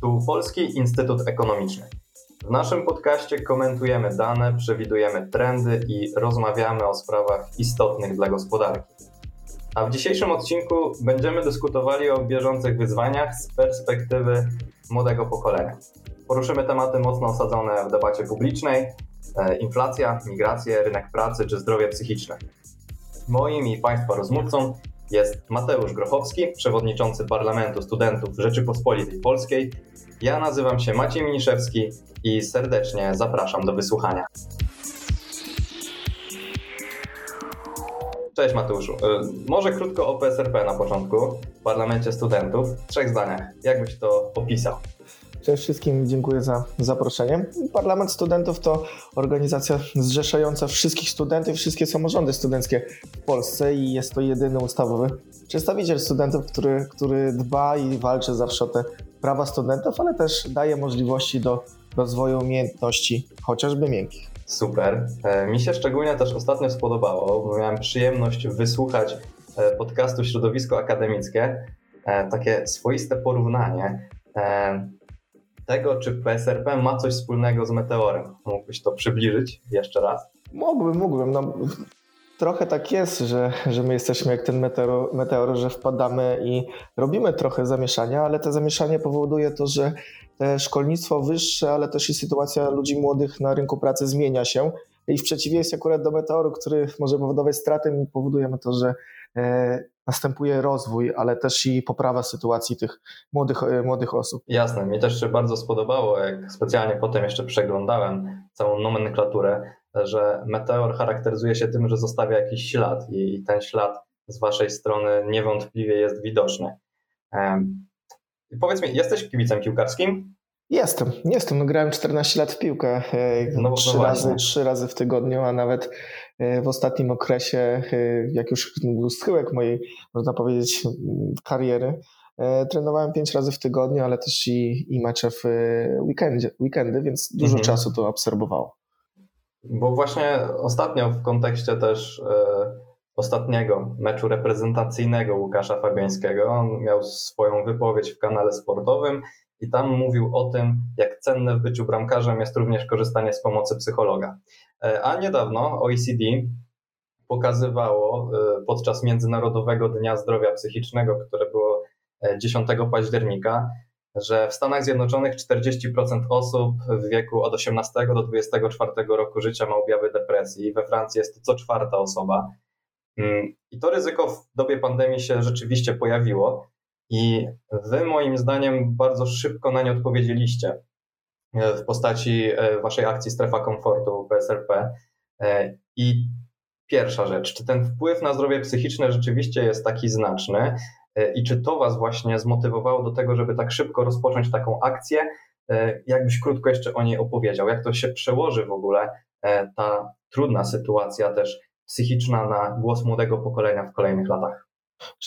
Tu Polski Instytut Ekonomiczny. W naszym podcaście komentujemy dane, przewidujemy trendy i rozmawiamy o sprawach istotnych dla gospodarki. A w dzisiejszym odcinku będziemy dyskutowali o bieżących wyzwaniach z perspektywy młodego pokolenia. Poruszymy tematy mocno osadzone w debacie publicznej: e, inflacja, migracje, rynek pracy czy zdrowie psychiczne. Moim i Państwa rozmówcą jest Mateusz Grochowski, przewodniczący Parlamentu Studentów Rzeczypospolitej Polskiej. Ja nazywam się Maciej Miniszewski i serdecznie zapraszam do wysłuchania. Cześć Mateuszu. Y, może krótko o PSRP na początku, Parlamencie Studentów. W trzech zdaniach. Jak byś to opisał? Cześć wszystkim, dziękuję za zaproszenie. Parlament Studentów to organizacja zrzeszająca wszystkich studentów, wszystkie samorządy studenckie w Polsce i jest to jedyny ustawowy przedstawiciel studentów, który, który dba i walczy zawsze o te prawa studentów, ale też daje możliwości do rozwoju umiejętności, chociażby miękkich. Super. E, mi się szczególnie też ostatnio spodobało, bo miałem przyjemność wysłuchać e, podcastu Środowisko Akademickie, e, takie swoiste porównanie tego, czy PSRP ma coś wspólnego z meteorem. Mógłbyś to przybliżyć jeszcze raz? Mógłbym, mógłbym. No, trochę tak jest, że, że my jesteśmy jak ten meteor, meteor, że wpadamy i robimy trochę zamieszania, ale to zamieszanie powoduje to, że te szkolnictwo wyższe, ale też i sytuacja ludzi młodych na rynku pracy zmienia się. I w przeciwieństwie akurat do meteoru, który może powodować straty, powodujemy to, że następuje rozwój, ale też i poprawa sytuacji tych młodych, e, młodych osób. Jasne, mnie też się bardzo spodobało, jak specjalnie potem jeszcze przeglądałem całą nomenklaturę, że meteor charakteryzuje się tym, że zostawia jakiś ślad i ten ślad z waszej strony niewątpliwie jest widoczny. Powiedz mi, jesteś kibicem piłkarskim? Jestem, jestem. No, grałem 14 lat w piłkę, e, no, trzy, no razy, trzy razy w tygodniu, a nawet e, w ostatnim okresie, e, jak już był schyłek mojej, można powiedzieć, kariery, trenowałem pięć razy w tygodniu, ale też i, i mecze w weekendzie, weekendy, więc dużo mhm. czasu to obserwowało. Bo właśnie ostatnio w kontekście też ostatniego meczu reprezentacyjnego Łukasza Fabiańskiego. On miał swoją wypowiedź w kanale sportowym i tam mówił o tym, jak cenne w byciu bramkarzem jest również korzystanie z pomocy psychologa. E, a niedawno OECD pokazywało e, podczas Międzynarodowego Dnia Zdrowia Psychicznego, które było 10 e, października, że w Stanach Zjednoczonych 40% osób w wieku od 18 do 24 roku życia ma objawy depresji. We Francji jest to co czwarta osoba. Mm, I to ryzyko w dobie pandemii się rzeczywiście pojawiło i wy moim zdaniem bardzo szybko na nie odpowiedzieliście e, w postaci e, waszej akcji Strefa Komfortu PSRP. E, I pierwsza rzecz, czy ten wpływ na zdrowie psychiczne rzeczywiście jest taki znaczny i czy to was właśnie zmotywowało do tego, żeby tak szybko rozpocząć taką akcję? Jakbyś krótko jeszcze o niej opowiedział, jak to się przełoży w ogóle ta trudna sytuacja też psychiczna na głos młodego pokolenia w kolejnych latach?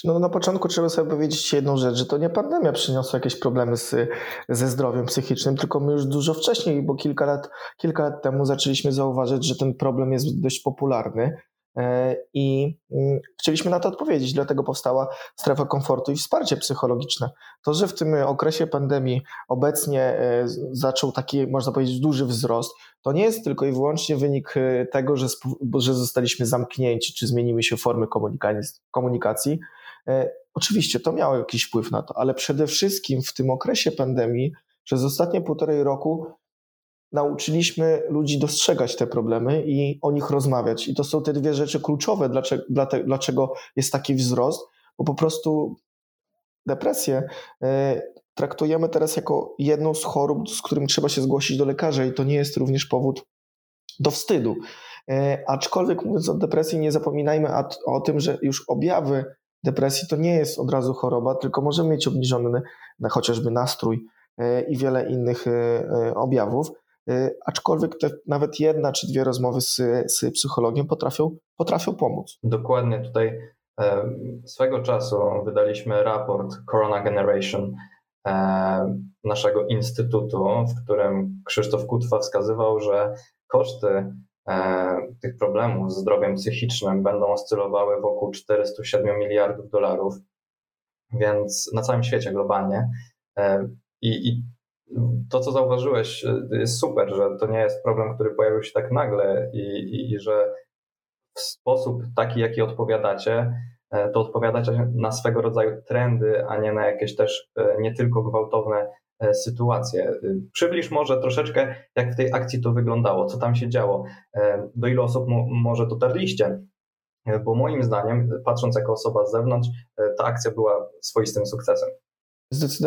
No, na początku trzeba sobie powiedzieć jedną rzecz, że to nie pandemia przyniosła jakieś problemy z, ze zdrowiem psychicznym, tylko my już dużo wcześniej, bo kilka lat, kilka lat temu zaczęliśmy zauważyć, że ten problem jest dość popularny I mm, chcieliśmy na to odpowiedzieć, dlatego powstała strefa komfortu i wsparcie psychologiczne. To, że w tym okresie pandemii obecnie e, zaczął taki, można powiedzieć, duży wzrost, to nie jest tylko i wyłącznie wynik e, tego, że, że zostaliśmy zamknięci, czy zmieniły się formy komunikacji. Oczywiście to miało jakiś wpływ na to, ale przede wszystkim w tym okresie pandemii przez ostatnie półtorej roku nauczyliśmy ludzi dostrzegać te problemy i o nich rozmawiać. I to są te dwie rzeczy kluczowe, dlaczego, jest taki wzrost, bo po prostu depresję e, traktujemy teraz jako jedną z chorób, z którym trzeba się zgłosić do lekarza i to nie jest również powód do wstydu. E, aczkolwiek mówiąc o depresji, nie zapominajmy o tym, że już objawy depresji to nie jest od razu choroba, tylko możemy mieć obniżony chociażby nastrój e, i wiele innych objawów. Y, aczkolwiek te, nawet jedna czy dwie rozmowy z, z psychologiem potrafią, potrafią pomóc. Dokładnie tutaj e, swego czasu wydaliśmy raport Corona Generation e, naszego instytutu, w którym Krzysztof Kutwa wskazywał, że koszty e, tych problemów z zdrowiem psychicznym będą oscylowały wokół 407 miliardów dolarów, więc na całym świecie globalnie. I, i to, co zauważyłeś, jest super, że to nie jest problem, który pojawił się tak nagle i, i, i że w sposób taki, jaki odpowiadacie, e, to odpowiadacie na swego rodzaju trendy, a nie na jakieś też e, nie tylko gwałtowne e, sytuacje. Przybliż może troszeczkę, jak w tej akcji to wyglądało, co tam się działo, do ilu osób może dotarliście, bo moim zdaniem, patrząc jako osoba z zewnątrz, ta akcja była swoistym sukcesem.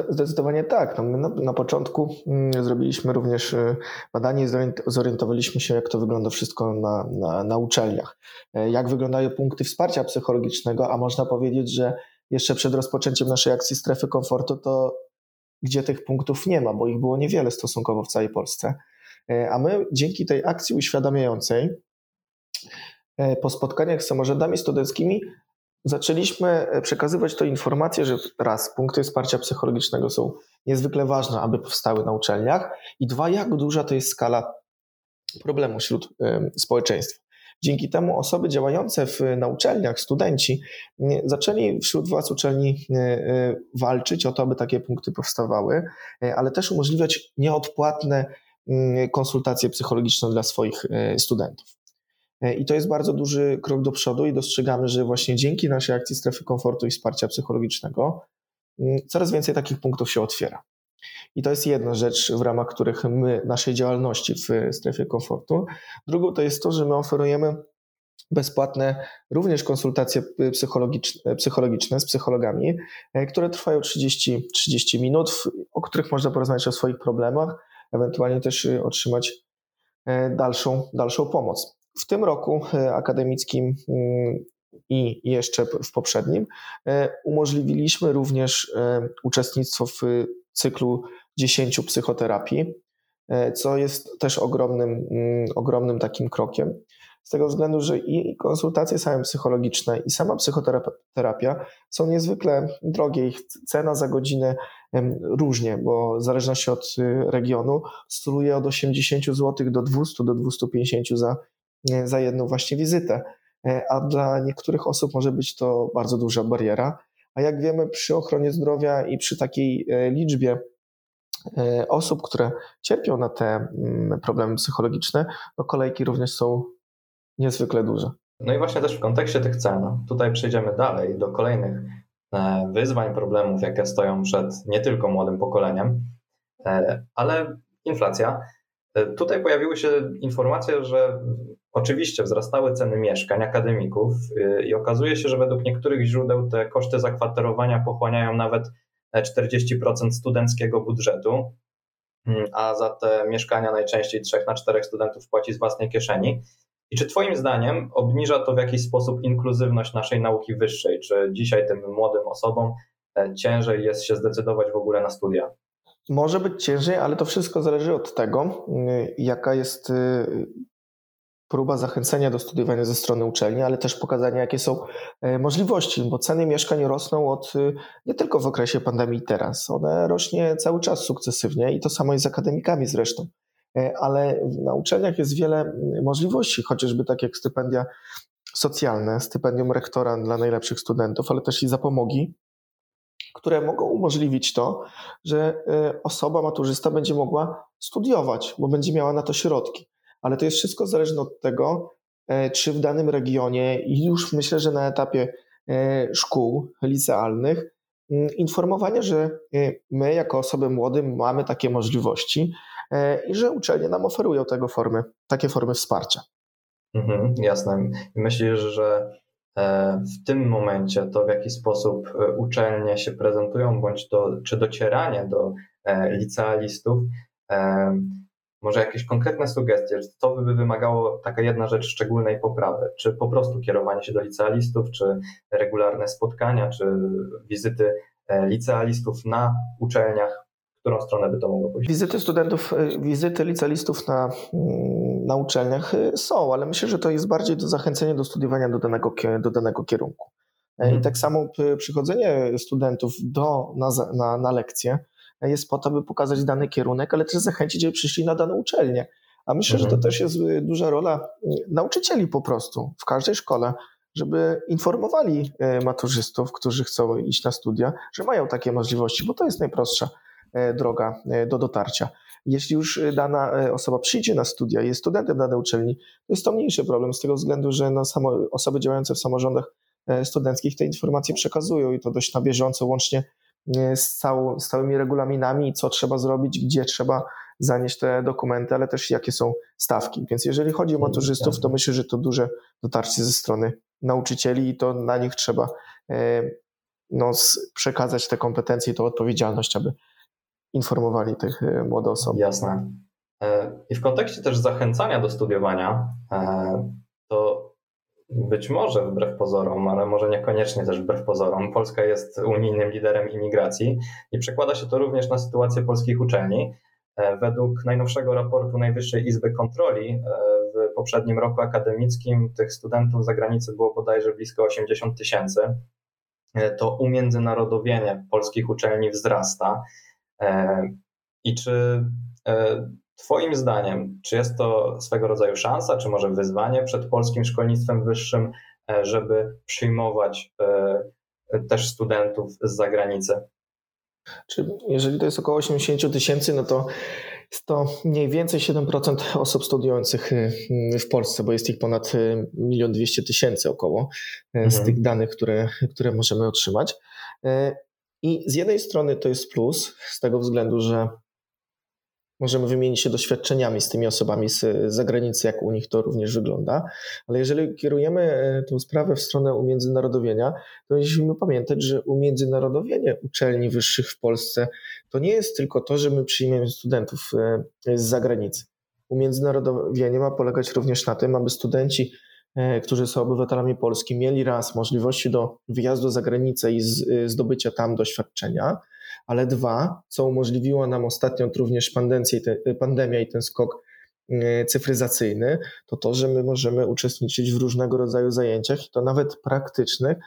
Zdecydowanie tak. No my na, na, początku mm, zrobiliśmy również y, badanie i zorientowaliśmy się, jak to wygląda wszystko na, na, na uczelniach. E, jak wyglądają punkty wsparcia psychologicznego, a można powiedzieć, że jeszcze przed rozpoczęciem naszej akcji strefy komfortu, to gdzie tych punktów nie ma, bo ich było niewiele stosunkowo w całej Polsce. E, a my dzięki tej akcji uświadamiającej e, po spotkaniach z samorządami studenckimi zaczęliśmy e, przekazywać to informację, że raz, punkty wsparcia psychologicznego są niezwykle ważne, aby powstały na uczelniach i dwa, jak duża to jest skala problemu wśród społeczeństwa. Dzięki temu osoby działające w, na uczelniach, studenci, zaczęli wśród władz uczelni y, walczyć o to, aby takie punkty powstawały, ale też umożliwiać nieodpłatne konsultacje psychologiczne dla swoich studentów. E, I to jest bardzo duży krok do przodu i dostrzegamy, że właśnie dzięki naszej akcji strefy komfortu i wsparcia psychologicznego mm, coraz więcej takich punktów się otwiera. I to jest jedna rzecz, w ramach których my, naszej działalności w strefie komfortu. Drugą to jest to, że my oferujemy bezpłatne również konsultacje psychologiczne, psychologiczne z psychologami, e, które trwają 30, 30 minut, o których można porozmawiać o swoich problemach, ewentualnie też otrzymać e, dalszą, dalszą pomoc. W tym roku e, akademickim mm, i jeszcze w poprzednim e, umożliwiliśmy również e, uczestnictwo w cyklu 10 psychoterapii, co jest też ogromnym, mm, ogromnym takim krokiem. Z tego względu, że i konsultacje same psychologiczne, i sama psychoterapia są niezwykle drogie. Ich cena za godzinę różnie, bo w zależności od regionu stuluje od 80 zł do 200 do 250 za za jedną właśnie wizytę, e, a dla niektórych osób może być to bardzo duża bariera. A jak wiemy, przy ochronie zdrowia i przy takiej e, liczbie e, osób, które cierpią na te mm, problemy psychologiczne, no kolejki również są niezwykle duże. No i właśnie też w kontekście tych cen, tutaj przejdziemy dalej do kolejnych wyzwań, problemów, jakie stoją przed nie tylko młodym pokoleniem, ale inflacja. Tutaj pojawiły się informacje, że Oczywiście wzrastały ceny mieszkań akademików y, i okazuje się, że według niektórych źródeł te koszty zakwaterowania pochłaniają nawet 40% studenckiego budżetu, mm, a za te mieszkania najczęściej 3 na 4 studentów płaci z własnej kieszeni. I czy Twoim zdaniem obniża to w jakiś sposób inkluzywność naszej nauki wyższej? Czy dzisiaj tym młodym osobom e, ciężej jest się zdecydować w ogóle na studia? Może być ciężej, ale to wszystko zależy od tego, y, jaka jest y, próba zachęcenia do studiowania ze strony uczelni, ale też pokazania, jakie są e, możliwości, bo ceny mieszkań rosną od e, nie tylko w okresie pandemii teraz, one rośnie cały czas sukcesywnie i to samo jest z akademikami zresztą. E, ale na uczelniach jest wiele możliwości, chociażby tak jak stypendia socjalne, stypendium rektora dla najlepszych studentów, ale też i zapomogi, które mogą umożliwić to, że osoba maturzysta będzie mogła studiować, bo będzie miała na to środki ale to jest wszystko zależne od tego, e, czy w danym regionie i już myślę, że na etapie e, szkół licealnych mm, informowanie, że e, my jako osoby młode mamy takie możliwości i że uczelnie nam oferują tego formy, takie formy wsparcia. Mhm, jasne. Myślisz, że w tym momencie to w jaki sposób uczelnie się prezentują, bądź to, czy docieranie do licealistów może jakieś konkretne sugestie, co by wymagało taka jedna rzecz szczególnej poprawy? Czy po prostu kierowanie się do licealistów, czy regularne spotkania, czy wizyty e, licealistów na uczelniach? W którą stronę by to mogło pójść? Wizyty studentów, e, wizyty licealistów na, mm, na uczelniach e, są, ale myślę, że to jest bardziej do zachęcenia do studiowania do danego, do danego kierunku. Mhm. I tak samo przychodzenie studentów do, na, na, na lekcje jest po to, by pokazać dany kierunek, ale też zachęcić, żeby przyszli na daną uczelnię. A myślę, mhm. że to mhm. też jest y, duża rola y, nauczycieli po prostu w każdej szkole, żeby informowali y, maturzystów, którzy chcą iść na studia, że mają takie możliwości, bo to jest najprostsza droga do dotarcia. Jeśli już dana osoba przyjdzie na studia, jest studentem danej uczelni, to jest to mniejszy problem z tego względu, że no samo, osoby działające w samorządach studenckich te informacje przekazują i to dość na bieżąco, łącznie z, całą, z całymi regulaminami, co trzeba zrobić, gdzie trzeba zanieść te dokumenty, ale też jakie są stawki. Więc jeżeli chodzi o maturzystów, to myślę, że to duże dotarcie ze strony nauczycieli i to na nich trzeba e, no, przekazać te kompetencje i tą odpowiedzialność, aby informowali tych e, młode osoby. Jasne. E, I w kontekście też zachęcania do studiowania, to być może wbrew pozorom, ale może niekoniecznie też wbrew pozorom, Polska jest unijnym liderem imigracji i przekłada się to również na sytuację polskich uczelni. E, według najnowszego raportu Najwyższej Izby Kontroli e, w poprzednim roku akademickim tych studentów za granicę było bodajże blisko 80 tysięcy. E, to umiędzynarodowienie polskich uczelni wzrasta. I czy Twoim zdaniem, czy jest to swego rodzaju szansa, czy może wyzwanie przed polskim szkolnictwem wyższym, żeby przyjmować też studentów z zagranicy? Czy jeżeli to jest około 80 tysięcy, no to jest to mniej więcej 7% osób studiujących y, w Polsce, bo jest ich ponad 1 200 tysięcy około y, z mhm. tych danych, które, które możemy otrzymać. I z jednej strony to jest plus, z tego względu, że Możemy wymienić się doświadczeniami z tymi osobami z zagranicy, jak u nich to również wygląda, ale jeżeli kierujemy e, tę sprawę w stronę umiędzynarodowienia, to musimy pamiętać, że umiędzynarodowienie uczelni wyższych w Polsce to nie jest tylko to, że my przyjmiemy studentów e, z zagranicy. Umiędzynarodowienie ma polegać również na tym, aby studenci, e, którzy są obywatelami Polski, mieli raz możliwości do wyjazdu za granicę i zdobycia tam doświadczenia, ale dwa, co umożliwiło nam ostatnio również pandemia i ten skok e, cyfryzacyjny, to to, że my możemy uczestniczyć w różnego rodzaju zajęciach, i to nawet praktycznych,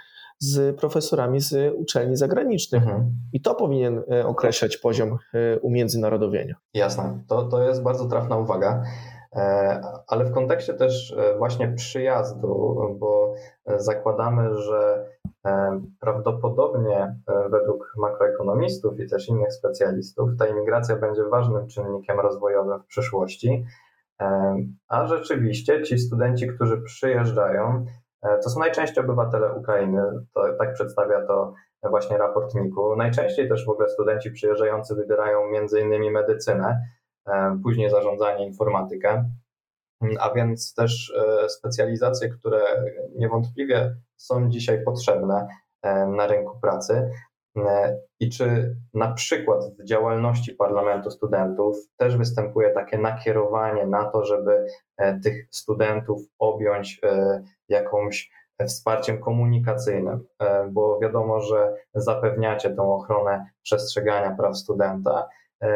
z profesorami z uczelni zagranicznych. Mhm. I to powinien e, określać poziom e, umiędzynarodowienia. Jasne, to, to jest bardzo trafna uwaga. Ale w kontekście też właśnie przyjazdu, bo zakładamy, że E, prawdopodobnie e, według makroekonomistów i też innych specjalistów ta imigracja będzie ważnym czynnikiem rozwojowym w przyszłości. E, a rzeczywiście ci studenci, którzy przyjeżdżają, to są najczęściej obywatele Ukrainy, to, tak przedstawia to właśnie raport NIK-u. Najczęściej też w ogóle studenci przyjeżdżający wybierają między innymi medycynę, później zarządzanie, informatykę a więc też e, specjalizacje, które niewątpliwie są dzisiaj potrzebne e, na rynku pracy. E, I czy na przykład w działalności Parlamentu Studentów też występuje takie nakierowanie na to, żeby tych studentów objąć jakąś wsparciem komunikacyjnym, bo wiadomo, że zapewniacie tą ochronę przestrzegania praw studenta,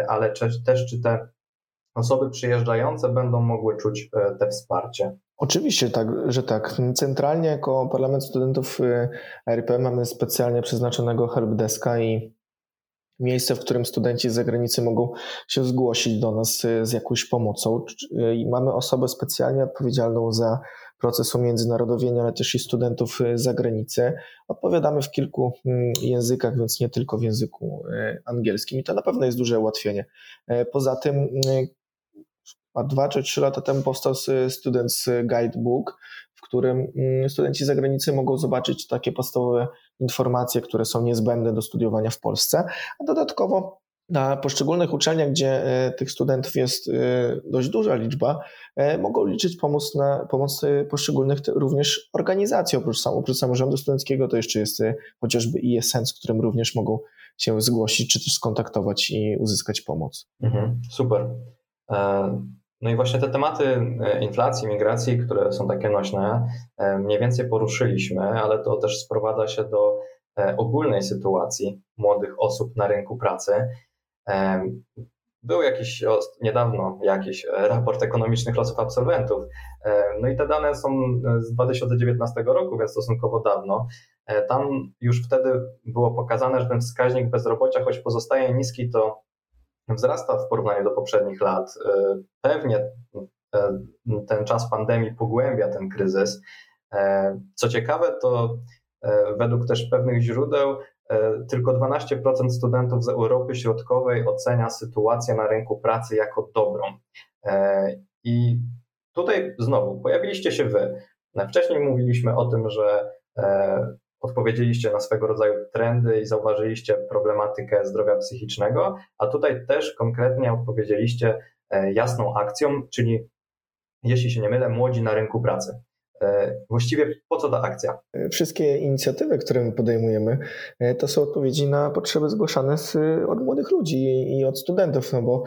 ale też czy te osoby przyjeżdżające będą mogły czuć e, te wsparcie. Oczywiście, tak, że tak. Centralnie jako Parlament Studentów e, RP mamy specjalnie przeznaczonego helpdeska i miejsce, w którym studenci z zagranicy mogą się zgłosić do nas e, z jakąś pomocą. I mamy osobę specjalnie odpowiedzialną za proces międzynarodowienia, ale też i studentów z zagranicy. Odpowiadamy w kilku mm, językach, więc nie tylko w języku angielskim i to na pewno jest duże ułatwienie. Poza tym dwa czy trzy lata temu powstał Students Guidebook, w którym mm, studenci z zagranicy mogą zobaczyć takie podstawowe informacje, które są niezbędne do studiowania w Polsce, a dodatkowo na poszczególnych uczelniach, gdzie e, tych studentów jest e, dość duża liczba, e, mogą liczyć pomoc na pomoc poszczególnych również organizacji. Oprócz, oprócz samorządu studenckiego to jeszcze jest chociażby ISN, z którym również mogą się zgłosić, czy też skontaktować i uzyskać pomoc. Mhm, super. No i właśnie te tematy e, inflacji, migracji, które są takie nośne, e, mniej więcej poruszyliśmy, ale to też sprowadza się do e, ogólnej sytuacji młodych osób na rynku pracy. Był jakiś niedawno jakiś raport ekonomicznych losów absolwentów. No i te dane są z 2019 roku, więc stosunkowo dawno. Tam już wtedy było pokazane, że ten wskaźnik bezrobocia, choć pozostaje niski, to wzrasta w porównaniu do poprzednich lat. E, pewnie e, ten czas pandemii pogłębia ten kryzys. E, co ciekawe, to według też pewnych źródeł tylko 12% studentów z Europy Środkowej ocenia sytuację na rynku pracy jako dobrą. I tutaj znowu pojawiliście się wy. Wcześniej mówiliśmy o tym, że odpowiedzieliście na swego rodzaju trendy i zauważyliście problematykę zdrowia psychicznego, a tutaj też konkretnie odpowiedzieliście e, jasną akcją, czyli jeśli się nie mylę, młodzi na rynku pracy. E, właściwie po co ta akcja? Wszystkie inicjatywy, które my podejmujemy, e, to są odpowiedzi na potrzeby zgłaszane z, od młodych ludzi i od studentów, no bo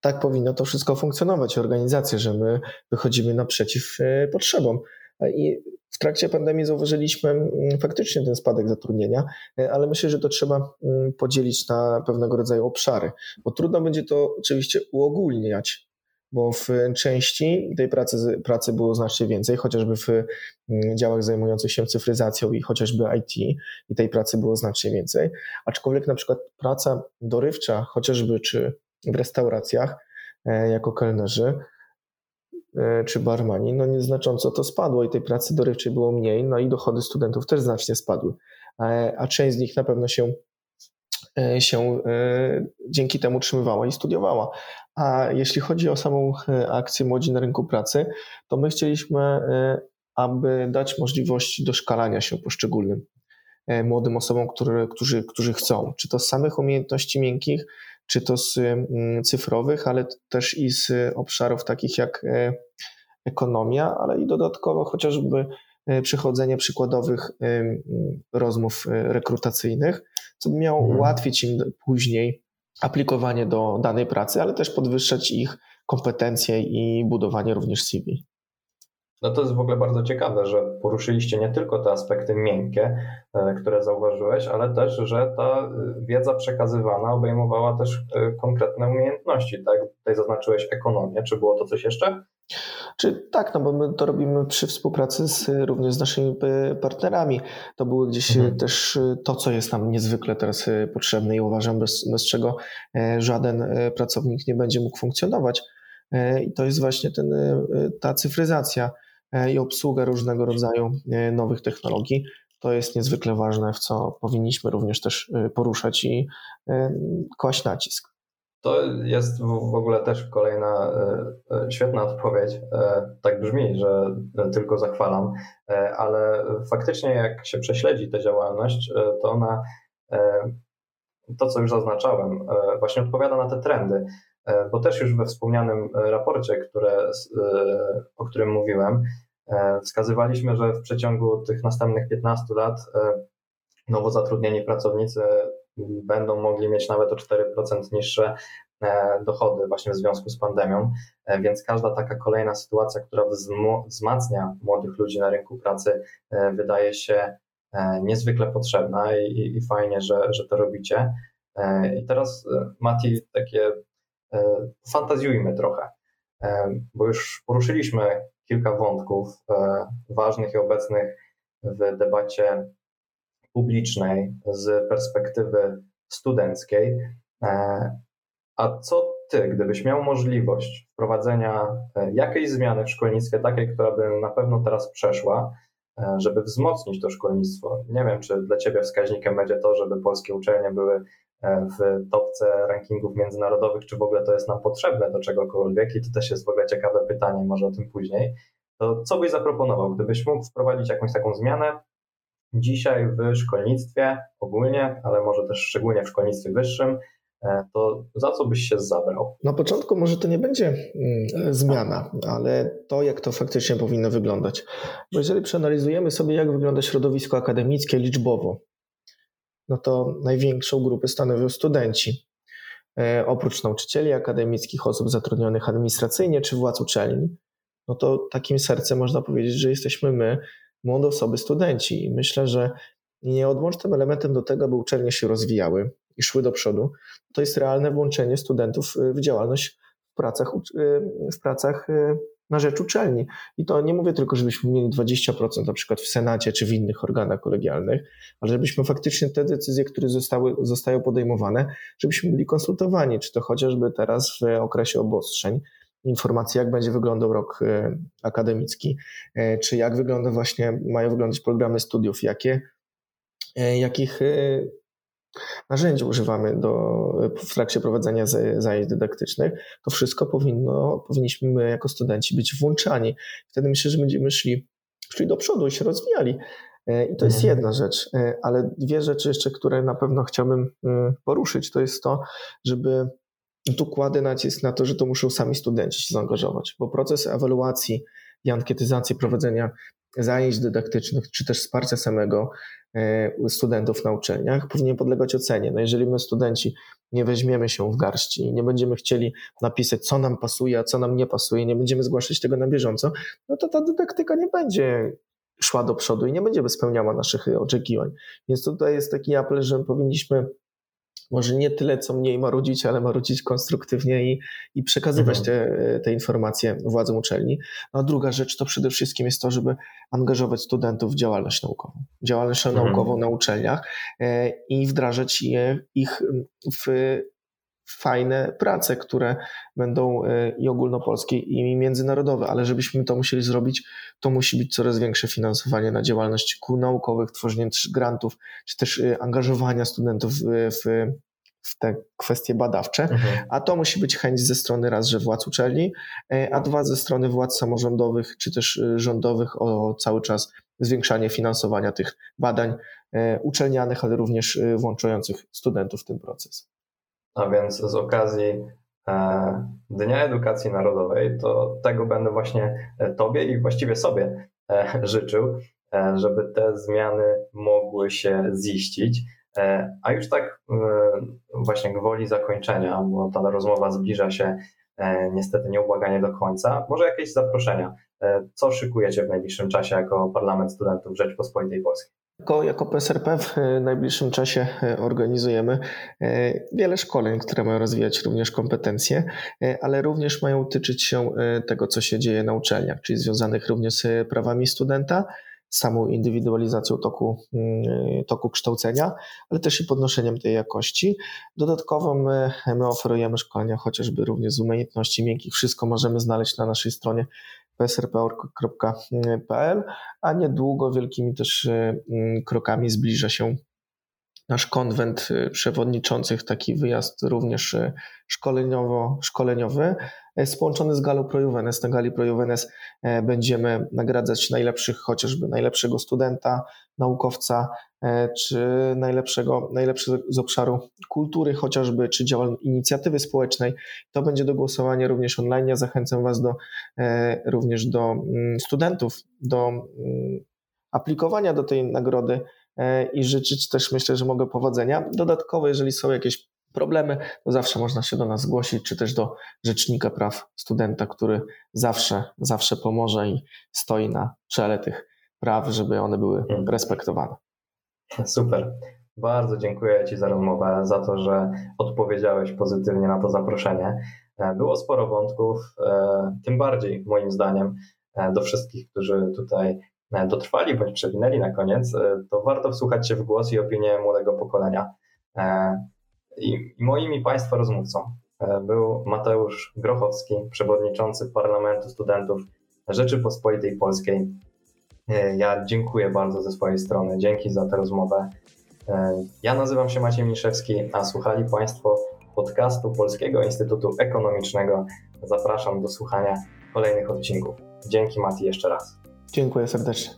tak powinno to wszystko funkcjonować, organizacje, że my wychodzimy naprzeciw potrzebom. I w trakcie pandemii zauważyliśmy mm, faktycznie ten spadek zatrudnienia, e, ale myślę, że to trzeba mm, podzielić na pewnego rodzaju obszary, bo trudno będzie to oczywiście uogólniać, bo w części tej pracy, pracy było znacznie więcej, chociażby w mm, działach zajmujących się cyfryzacją i chociażby IT, i tej pracy było znacznie więcej. Aczkolwiek na przykład praca dorywcza, chociażby czy w restauracjach e, jako kelnerzy, czy barmani, no nieznacząco to spadło i tej pracy dorywczej było mniej, no i dochody studentów też znacznie spadły, e, a część z nich na pewno się, e, się dzięki temu utrzymywała i studiowała. A jeśli chodzi o samą akcję Młodzi na rynku pracy, to my chcieliśmy, aby dać możliwość doszkalania się poszczególnym młodym osobom, które, którzy, którzy chcą, czy to z samych umiejętności miękkich, czy to z mm, cyfrowych, ale też i z obszarów takich jak e, ekonomia, ale i dodatkowo chociażby e, przechodzenie przykładowych e, rozmów rekrutacyjnych, co by miało mhm. ułatwić im później aplikowanie do danej pracy, ale też podwyższać ich kompetencje i budowanie również CV. No to jest w ogóle bardzo ciekawe, że poruszyliście nie tylko te aspekty miękkie, e, które zauważyłeś, ale też, że ta e, wiedza przekazywana obejmowała też e, konkretne umiejętności, tak? Tutaj zaznaczyłeś ekonomię, czy było to coś jeszcze? Czy tak, no bo my to robimy przy współpracy z, również z naszymi partnerami. To było gdzieś mhm. też to, co jest nam niezwykle teraz potrzebne i uważam, bez, bez czego żaden pracownik nie będzie mógł funkcjonować. I to jest właśnie ten, ta cyfryzacja i obsługę różnego rodzaju e, nowych technologii. To jest niezwykle ważne, w co powinniśmy również też e, poruszać i kłaść nacisk. To jest w ogóle też kolejna świetna odpowiedź. Tak brzmi, że tylko zachwalam, ale faktycznie jak się prześledzi tę działalność, to ona, to co już zaznaczałem, właśnie odpowiada na te trendy. E, bo też już we wspomnianym e, raporcie, które, e, o którym mówiłem, wskazywaliśmy, że w przeciągu tych następnych 15 lat nowo zatrudnieni pracownicy będą mogli mieć nawet o 4% niższe dochody właśnie w związku z pandemią, więc każda taka kolejna sytuacja, która wzmacnia młodych ludzi na rynku pracy, wydaje się niezwykle potrzebna i, i fajnie, że, że to robicie. I teraz Mati, takie fantazjujmy trochę, e, bo już poruszyliśmy kilka wątków e, ważnych i obecnych w debacie publicznej z perspektywy studenckiej. A co ty, gdybyś miał możliwość wprowadzenia jakiejś zmiany w szkolnictwie, takiej, która by na pewno teraz przeszła, żeby wzmocnić to szkolnictwo? Nie wiem, czy dla ciebie wskaźnikiem będzie to, żeby polskie uczelnie były E, w topce rankingów międzynarodowych, czy w ogóle to jest nam potrzebne do czegokolwiek i to też jest w ogóle ciekawe pytanie, może o tym później. To co byś zaproponował, gdybyś mógł wprowadzić jakąś taką zmianę dzisiaj w szkolnictwie ogólnie, ale może też szczególnie w szkolnictwie wyższym, e, to za co byś się zabrał? Na początku może to nie będzie mm, zmiana, ale to, jak to faktycznie powinno wyglądać. Bo jeżeli przeanalizujemy sobie, jak wygląda środowisko akademickie liczbowo, no to największą grupę stanowią studenci. E, oprócz nauczycieli akademickich, osób zatrudnionych administracyjnie czy władz uczelni, no to takim sercem można powiedzieć, że jesteśmy my, młode osoby, studenci. I myślę, że nieodłącznym elementem do tego, aby uczelnie się rozwijały i szły do przodu, to jest realne włączenie studentów w działalność w pracach, w pracach e, na rzecz uczelni. I to nie mówię tylko, żebyśmy mieli 20% na przykład w Senacie czy w innych organach kolegialnych, ale żebyśmy faktycznie te decyzje, które zostały, zostają podejmowane, żebyśmy byli konsultowani, czy to chociażby teraz w okresie obostrzeń, informacji, jak będzie wyglądał rok e, akademicki, e, czy jak wygląda właśnie, mają wyglądać programy studiów, jakie jakich narzędzi używamy do, w trakcie prowadzenia zajęć dydaktycznych, to wszystko powinno, powinniśmy my jako studenci być włączani. Wtedy myślę, że będziemy szli, szli do przodu i się rozwijali. E, I to jest mhm. jedna rzecz, e, ale dwie rzeczy jeszcze, które na pewno chciałbym e, poruszyć, to jest to, żeby tu kładę nacisk na to, że to muszą sami studenci się zaangażować, bo proces ewaluacji i ankietyzacji prowadzenia zajęć dydaktycznych, czy też wsparcia samego studentów na uczelniach powinien podlegać ocenie. No jeżeli my studenci nie weźmiemy się w garści i nie będziemy chcieli napisać, co nam pasuje, a co nam nie pasuje, nie będziemy zgłaszać tego na bieżąco, no to ta dydaktyka nie będzie szła do przodu i nie będzie spełniała naszych oczekiwań. Więc tutaj jest taki apel, że powinniśmy może nie tyle co mniej marudzić, ale marudzić konstruktywnie i, i przekazywać mhm. te, te informacje władzom uczelni. No a druga rzecz to przede wszystkim jest to, żeby angażować studentów w działalność naukową. Działalność mhm. naukową na uczelniach e, i wdrażać je, ich w fajne prace, które będą e, i ogólnopolskie, i międzynarodowe, ale żebyśmy to musieli zrobić, to musi być coraz większe finansowanie na działalność kół naukowych, tworzenie grantów, czy też e, angażowania studentów w, w te kwestie badawcze, mhm. a to musi być chęć ze strony raz, że władz uczelni, e, a dwa ze strony władz samorządowych, czy też rządowych o cały czas zwiększanie finansowania tych badań uczelnianych, ale również włączających studentów w ten proces. A więc z okazji e, Dnia Edukacji Narodowej, to tego będę właśnie e, Tobie i właściwie sobie e, życzył, żeby te zmiany mogły się ziścić. A już tak właśnie gwoli zakończenia, bo ta rozmowa zbliża się niestety nieubłaganie do końca, może jakieś zaproszenia. Co szykujecie w najbliższym czasie jako Parlament Studentów Rzeczpospolitej Polskiej? Jako, jako PSRP w e, najbliższym czasie e, organizujemy e, wiele szkoleń, które mają rozwijać również kompetencje, ale również mają tyczyć się tego, co się dzieje na uczelniach, czyli związanych również z prawami studenta, samą indywidualizacją toku, mm, toku kształcenia, ale też i podnoszeniem tej jakości. Dodatkowo my, my oferujemy szkolenia chociażby również z umiejętności miękkich. Wszystko możemy znaleźć na naszej stronie psrp.pl, a niedługo wielkimi też mm, krokami zbliża się nasz konwent y, przewodniczących, taki wyjazd również y, szkoleniowo, szkoleniowy, połączony z Galą Pro Juvenes. Na Gali Pro Juvenes będziemy nagradzać najlepszych, chociażby najlepszego studenta, naukowca, e, czy najlepszego, najlepszy z obszaru kultury chociażby, czy działal inicjatywy społecznej. To będzie do głosowania również online. Ja zachęcam Was do, e, również do mm, studentów, do mm, aplikowania do tej nagrody e, i życzyć też myślę, że mogę powodzenia. Dodatkowo, jeżeli są jakieś problemy, to zawsze można się do nas zgłosić, czy też do Rzecznika Praw Studenta, który zawsze, zawsze pomoże i stoi na czele tych praw, żeby one były hmm. respektowane. Super. Bardzo dziękuję Ci za rozmowę, za to, że odpowiedziałeś pozytywnie na to zaproszenie. E, było sporo wątków, e, tym bardziej moim zdaniem e, do wszystkich, którzy tutaj dotrwali bądź przewinęli na koniec, to warto wsłuchać się w głos i opinię młodego pokolenia. I moim i Państwa rozmówcą był Mateusz Grochowski, przewodniczący Parlamentu Studentów Rzeczypospolitej Polskiej. E, ja dziękuję bardzo ze swojej strony. Dzięki za tę rozmowę. E, ja nazywam się Maciej Miszewski, a słuchali Państwo podcastu Polskiego Instytutu Ekonomicznego. Zapraszam do słuchania kolejnych odcinków. Dzięki Mati jeszcze raz. Dziękuję serdecznie.